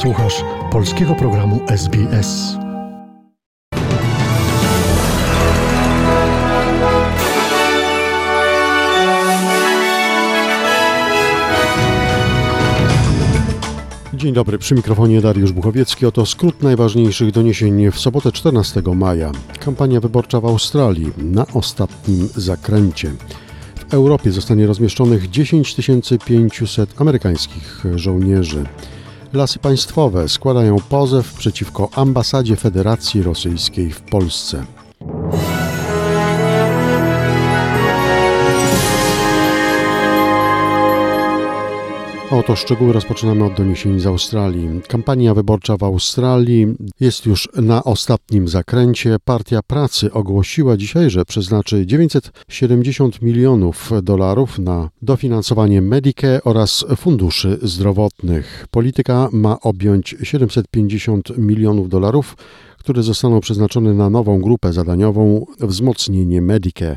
Słuchasz polskiego programu SBS. Dzień dobry, przy mikrofonie Dariusz Buchowiecki. Oto skrót najważniejszych doniesień w sobotę 14 maja. Kampania wyborcza w Australii na ostatnim zakręcie. W Europie zostanie rozmieszczonych 10 500 amerykańskich żołnierzy. Lasy Państwowe składają pozew przeciwko ambasadzie Federacji Rosyjskiej w Polsce. Oto szczegóły rozpoczynamy od doniesień z Australii. Kampania wyborcza w Australii jest już na ostatnim zakręcie. Partia Pracy ogłosiła dzisiaj, że przeznaczy 970 milionów dolarów na dofinansowanie Medicare oraz funduszy zdrowotnych. Polityka ma objąć 750 milionów dolarów które zostaną przeznaczone na nową grupę zadaniową wzmocnienie Medicare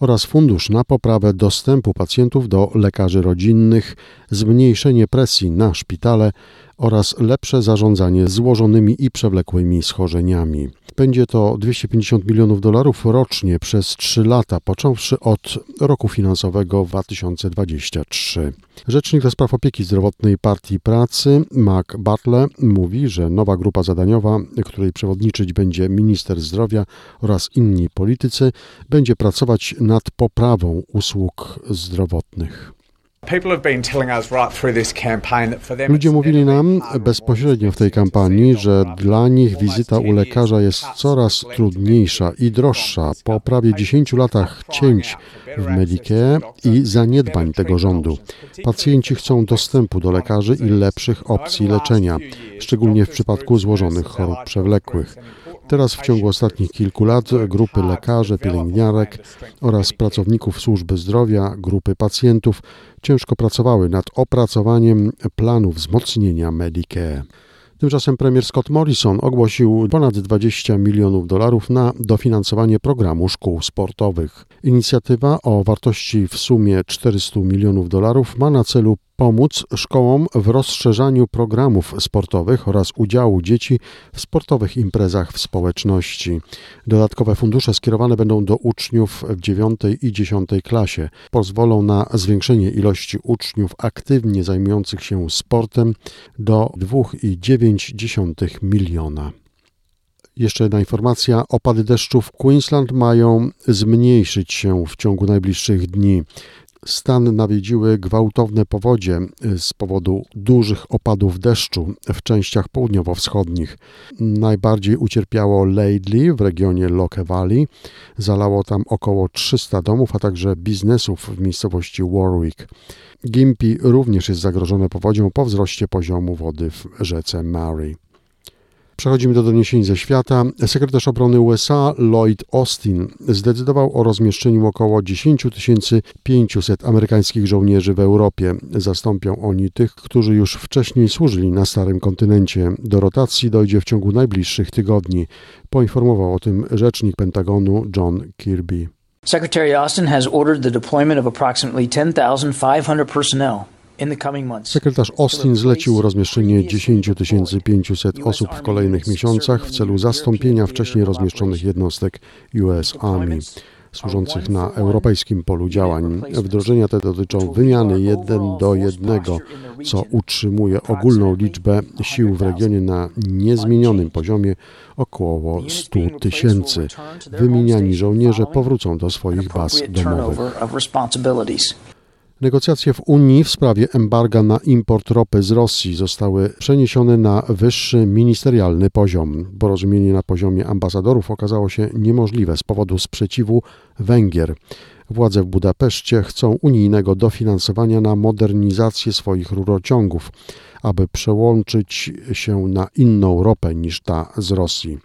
oraz fundusz na poprawę dostępu pacjentów do lekarzy rodzinnych, zmniejszenie presji na szpitale oraz lepsze zarządzanie złożonymi i przewlekłymi schorzeniami. Będzie to 250 milionów dolarów rocznie przez 3 lata, począwszy od roku finansowego 2023. Rzecznik do spraw opieki zdrowotnej Partii Pracy, Mark Butler, mówi, że nowa grupa zadaniowa, której przewodniczyć będzie minister zdrowia oraz inni politycy, będzie pracować nad poprawą usług zdrowotnych. Ludzie mówili nam bezpośrednio w tej kampanii, że dla nich wizyta u lekarza jest coraz trudniejsza i droższa po prawie 10 latach cięć w Medicare i zaniedbań tego rządu. Pacjenci chcą dostępu do lekarzy i lepszych opcji leczenia, szczególnie w przypadku złożonych chorób przewlekłych. Teraz w ciągu ostatnich kilku lat grupy lekarzy, pielęgniarek oraz pracowników służby zdrowia, grupy pacjentów ciężko pracowały nad opracowaniem planu wzmocnienia Medicare. Tymczasem premier Scott Morrison ogłosił ponad 20 milionów dolarów na dofinansowanie programu szkół sportowych. Inicjatywa o wartości w sumie 400 milionów dolarów ma na celu pomóc szkołom w rozszerzaniu programów sportowych oraz udziału dzieci w sportowych imprezach w społeczności. Dodatkowe fundusze skierowane będą do uczniów w 9 i 10 klasie. Pozwolą na zwiększenie ilości uczniów aktywnie zajmujących się sportem do 2,9 miliona. Jeszcze jedna informacja. Opady deszczu w Queensland mają zmniejszyć się w ciągu najbliższych dni. Stan nawiedziły gwałtowne powodzie z powodu dużych opadów deszczu w częściach południowo-wschodnich. Najbardziej ucierpiało Laidley w regionie Locke Valley. Zalało tam około 300 domów, a także biznesów w miejscowości Warwick. Gympie również jest zagrożone powodzią po wzroście poziomu wody w rzece Mary. Przechodzimy do doniesień ze świata. Sekretarz obrony USA Lloyd Austin zdecydował o rozmieszczeniu około 10 500 amerykańskich żołnierzy w Europie. Zastąpią oni tych, którzy już wcześniej służyli na Starym Kontynencie. Do rotacji dojdzie w ciągu najbliższych tygodni. Poinformował o tym rzecznik Pentagonu John Kirby. Secretary Austin has ordered the deployment of approximately 10,500 personnel Sekretarz Austin zlecił rozmieszczenie 10 500 osób w kolejnych miesiącach w celu zastąpienia wcześniej rozmieszczonych jednostek US Army służących na europejskim polu działań. Wdrożenia te dotyczą wymiany jeden do jednego, co utrzymuje ogólną liczbę sił w regionie na niezmienionym poziomie około 100 tysięcy. Wymieniani żołnierze powrócą do swoich baz domowych. Negocjacje w Unii w sprawie embarga na import ropy z Rosji zostały przeniesione na wyższy ministerialny poziom. Porozumienie na poziomie ambasadorów okazało się niemożliwe z powodu sprzeciwu Węgier. Władze w Budapeszcie chcą unijnego dofinansowania na modernizację swoich rurociągów, aby przełączyć się na inną ropę niż ta z Rosji.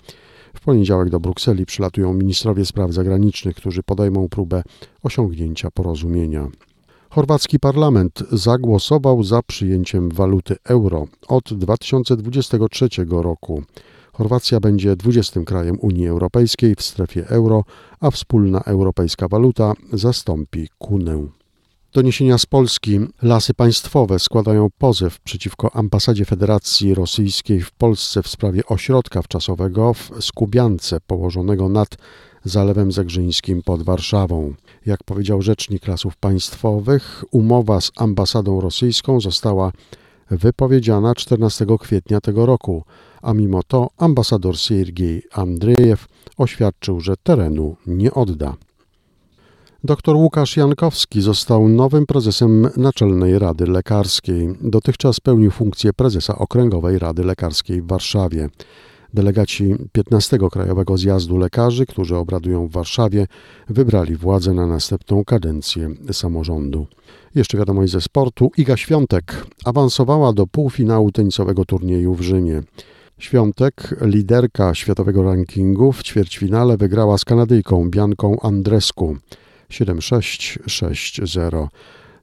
W poniedziałek do Brukseli przylatują ministrowie spraw zagranicznych, którzy podejmą próbę osiągnięcia porozumienia. Chorwacki parlament zagłosował za przyjęciem waluty euro od 2023 roku. Chorwacja będzie 20 krajem Unii Europejskiej w strefie euro, a wspólna europejska waluta zastąpi kunę. Doniesienia z Polski. Lasy państwowe składają pozew przeciwko ambasadzie Federacji Rosyjskiej w Polsce w sprawie ośrodka wczasowego w Skubiance położonego nad Zalewem Zegrzyńskim pod Warszawą. Jak powiedział rzecznik Lasów Państwowych, umowa z ambasadą rosyjską została wypowiedziana 14 kwietnia tego roku, a mimo to ambasador Siergiej Andrzejew oświadczył, że terenu nie odda. Dr Łukasz Jankowski został nowym prezesem Naczelnej Rady Lekarskiej. Dotychczas pełnił funkcję prezesa Okręgowej Rady Lekarskiej w Warszawie. Delegaci 15 Krajowego Zjazdu Lekarzy, którzy obradują w Warszawie, wybrali władzę na następną kadencję samorządu. Jeszcze wiadomość ze sportu. Iga Świątek awansowała do półfinału tenisowego turnieju w Rzymie. Świątek, liderka światowego rankingu, w ćwierćfinale wygrała z Kanadyjką Bianką Andresku 7-6-6-0.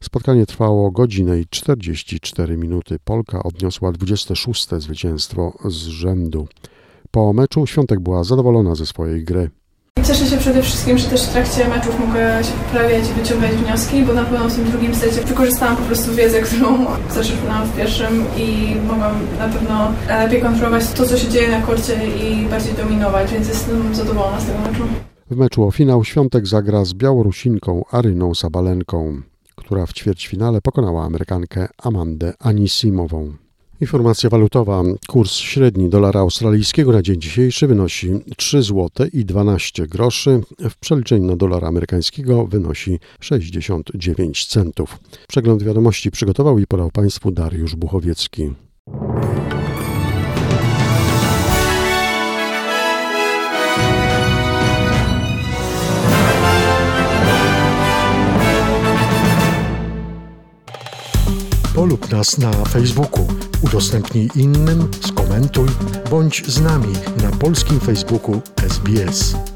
Spotkanie trwało godzinę i 44 minuty. Polka odniosła 26. zwycięstwo z rzędu. Po meczu Świątek była zadowolona ze swojej gry. Cieszę się przede wszystkim, że też w trakcie meczów mogę się poprawiać i wyciągać wnioski, bo na pewno w tym drugim secie wykorzystałam po prostu wiedzę, którą zaczerpnęłam w pierwszym i mogłam na pewno lepiej kontrolować to, co się dzieje na korcie i bardziej dominować, więc jestem zadowolona z tego meczu. W meczu o finał Świątek zagra z Białorusinką Aryną Sabalenką, która w ćwierćfinale pokonała Amerykankę Amandę Anisimową. Informacja walutowa. Kurs średni dolara australijskiego na dzień dzisiejszy wynosi 3 zł i 12 groszy. W przeliczeniu na dolara amerykańskiego wynosi 69 centów. Przegląd wiadomości przygotował i podał Państwu Dariusz Buchowiecki. Polub nas na Facebooku, udostępnij innym, skomentuj, bądź z nami na polskim Facebooku SBS.